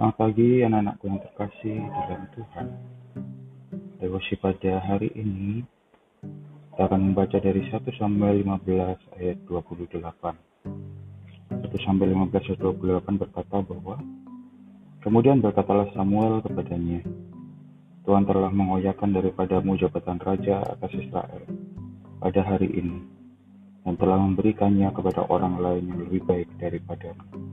Selamat pagi anak-anakku yang terkasih dalam Tuhan. Devosi pada hari ini kita akan membaca dari 1 Samuel 15 ayat 28. 1 Samuel 15 ayat 28 berkata bahwa Kemudian berkatalah Samuel kepadanya, Tuhan telah mengoyakkan daripadamu jabatan raja atas Israel pada hari ini, dan telah memberikannya kepada orang lain yang lebih baik daripadamu.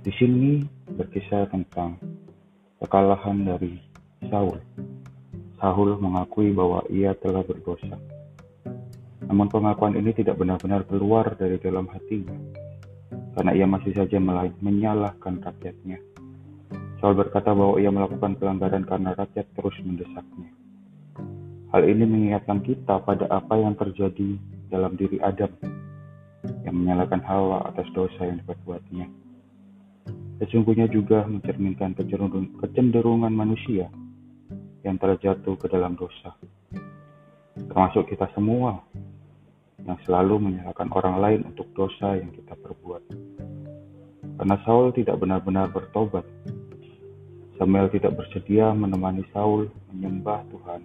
Di sini berkisah tentang kekalahan dari Saul. Saul mengakui bahwa ia telah berdosa. Namun pengakuan ini tidak benar-benar keluar dari dalam hatinya, karena ia masih saja menyalahkan rakyatnya. Saul berkata bahwa ia melakukan pelanggaran karena rakyat terus mendesaknya. Hal ini mengingatkan kita pada apa yang terjadi dalam diri Adam yang menyalahkan Hawa atas dosa yang diperbuatnya. Sesungguhnya juga mencerminkan kecenderungan manusia yang telah jatuh ke dalam dosa. Termasuk kita semua yang selalu menyalahkan orang lain untuk dosa yang kita perbuat. Karena Saul tidak benar-benar bertobat, Samuel tidak bersedia menemani Saul menyembah Tuhan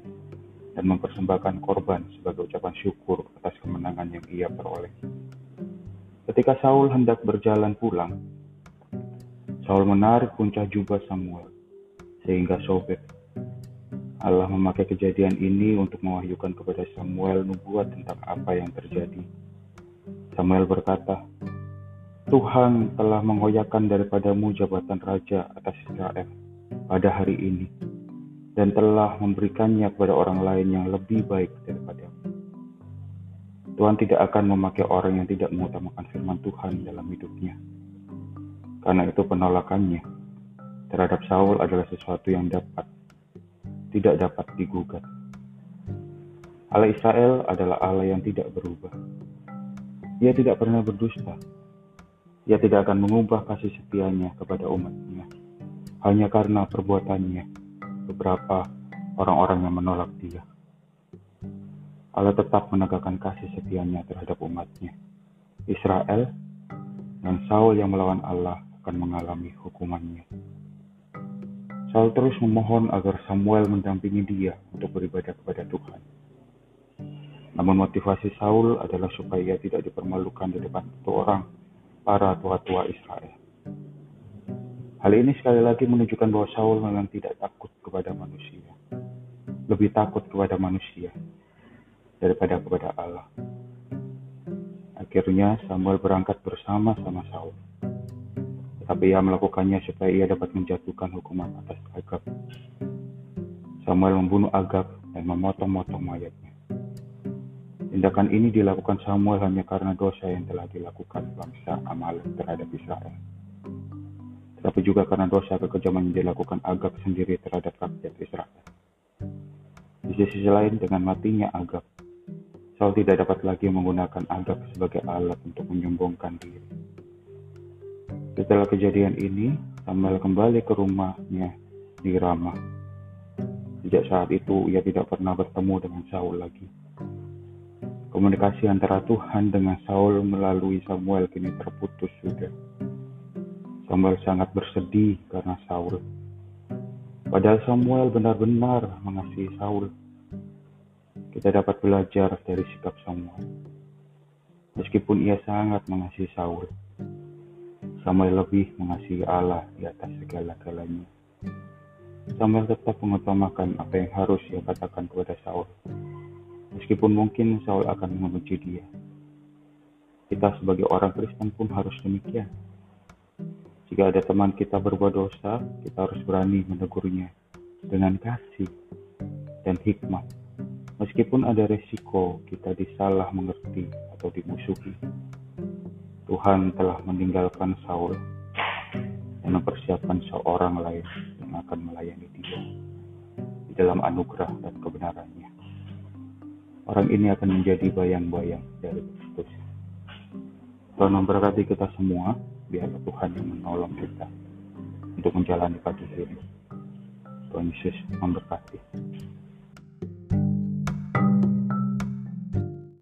dan mempersembahkan korban sebagai ucapan syukur atas kemenangan yang ia peroleh. Ketika Saul hendak berjalan pulang, Saul menarik puncak jubah Samuel sehingga sobek. Allah memakai kejadian ini untuk mewahyukan kepada Samuel nubuat tentang apa yang terjadi. Samuel berkata, Tuhan telah mengoyakkan daripadamu jabatan raja atas Israel pada hari ini dan telah memberikannya kepada orang lain yang lebih baik daripada Tuhan tidak akan memakai orang yang tidak mengutamakan firman Tuhan dalam hidupnya. Karena itu penolakannya terhadap Saul adalah sesuatu yang dapat tidak dapat digugat. Allah Israel adalah Allah yang tidak berubah. Ia tidak pernah berdusta. Ia tidak akan mengubah kasih setianya kepada umatnya hanya karena perbuatannya beberapa orang-orang yang menolak dia. Allah tetap menegakkan kasih setianya terhadap umatnya. Israel dan Saul yang melawan Allah akan mengalami hukumannya. Saul terus memohon agar Samuel mendampingi dia untuk beribadah kepada Tuhan. Namun motivasi Saul adalah supaya ia tidak dipermalukan di depan orang para tua-tua Israel. Hal ini sekali lagi menunjukkan bahwa Saul memang tidak takut kepada manusia. Lebih takut kepada manusia daripada kepada Allah. Akhirnya Samuel berangkat bersama sama Saul. Tetapi ia melakukannya supaya ia dapat menjatuhkan hukuman atas Agab. Samuel membunuh Agab dan memotong-motong mayatnya. Tindakan ini dilakukan Samuel hanya karena dosa yang telah dilakukan bangsa Amalek terhadap Israel tapi juga karena dosa kekejaman yang dilakukan Agab sendiri terhadap rakyat Israel. Di sisi lain, dengan matinya Agab, Saul tidak dapat lagi menggunakan Agab sebagai alat untuk menyombongkan diri. Setelah kejadian ini, Samuel kembali ke rumahnya di Ramah. Sejak saat itu, ia tidak pernah bertemu dengan Saul lagi. Komunikasi antara Tuhan dengan Saul melalui Samuel kini terputus sudah. Samuel sangat bersedih karena Saul. Padahal Samuel benar-benar mengasihi Saul. Kita dapat belajar dari sikap Samuel. Meskipun ia sangat mengasihi Saul, Samuel lebih mengasihi Allah di atas segala-galanya. Samuel tetap mengutamakan apa yang harus ia katakan kepada Saul. Meskipun mungkin Saul akan membenci dia. Kita sebagai orang Kristen pun harus demikian jika ada teman kita berbuat dosa, kita harus berani menegurnya dengan kasih dan hikmat. Meskipun ada resiko kita disalah mengerti atau dimusuhi. Tuhan telah meninggalkan Saul dan mempersiapkan seorang lain yang akan melayani dia di dalam anugerah dan kebenarannya. Orang ini akan menjadi bayang-bayang dari Kristus. Tuhan memberkati kita semua biarlah Tuhan yang menolong kita untuk menjalani pagi ini. Tuhan Yesus memberkati.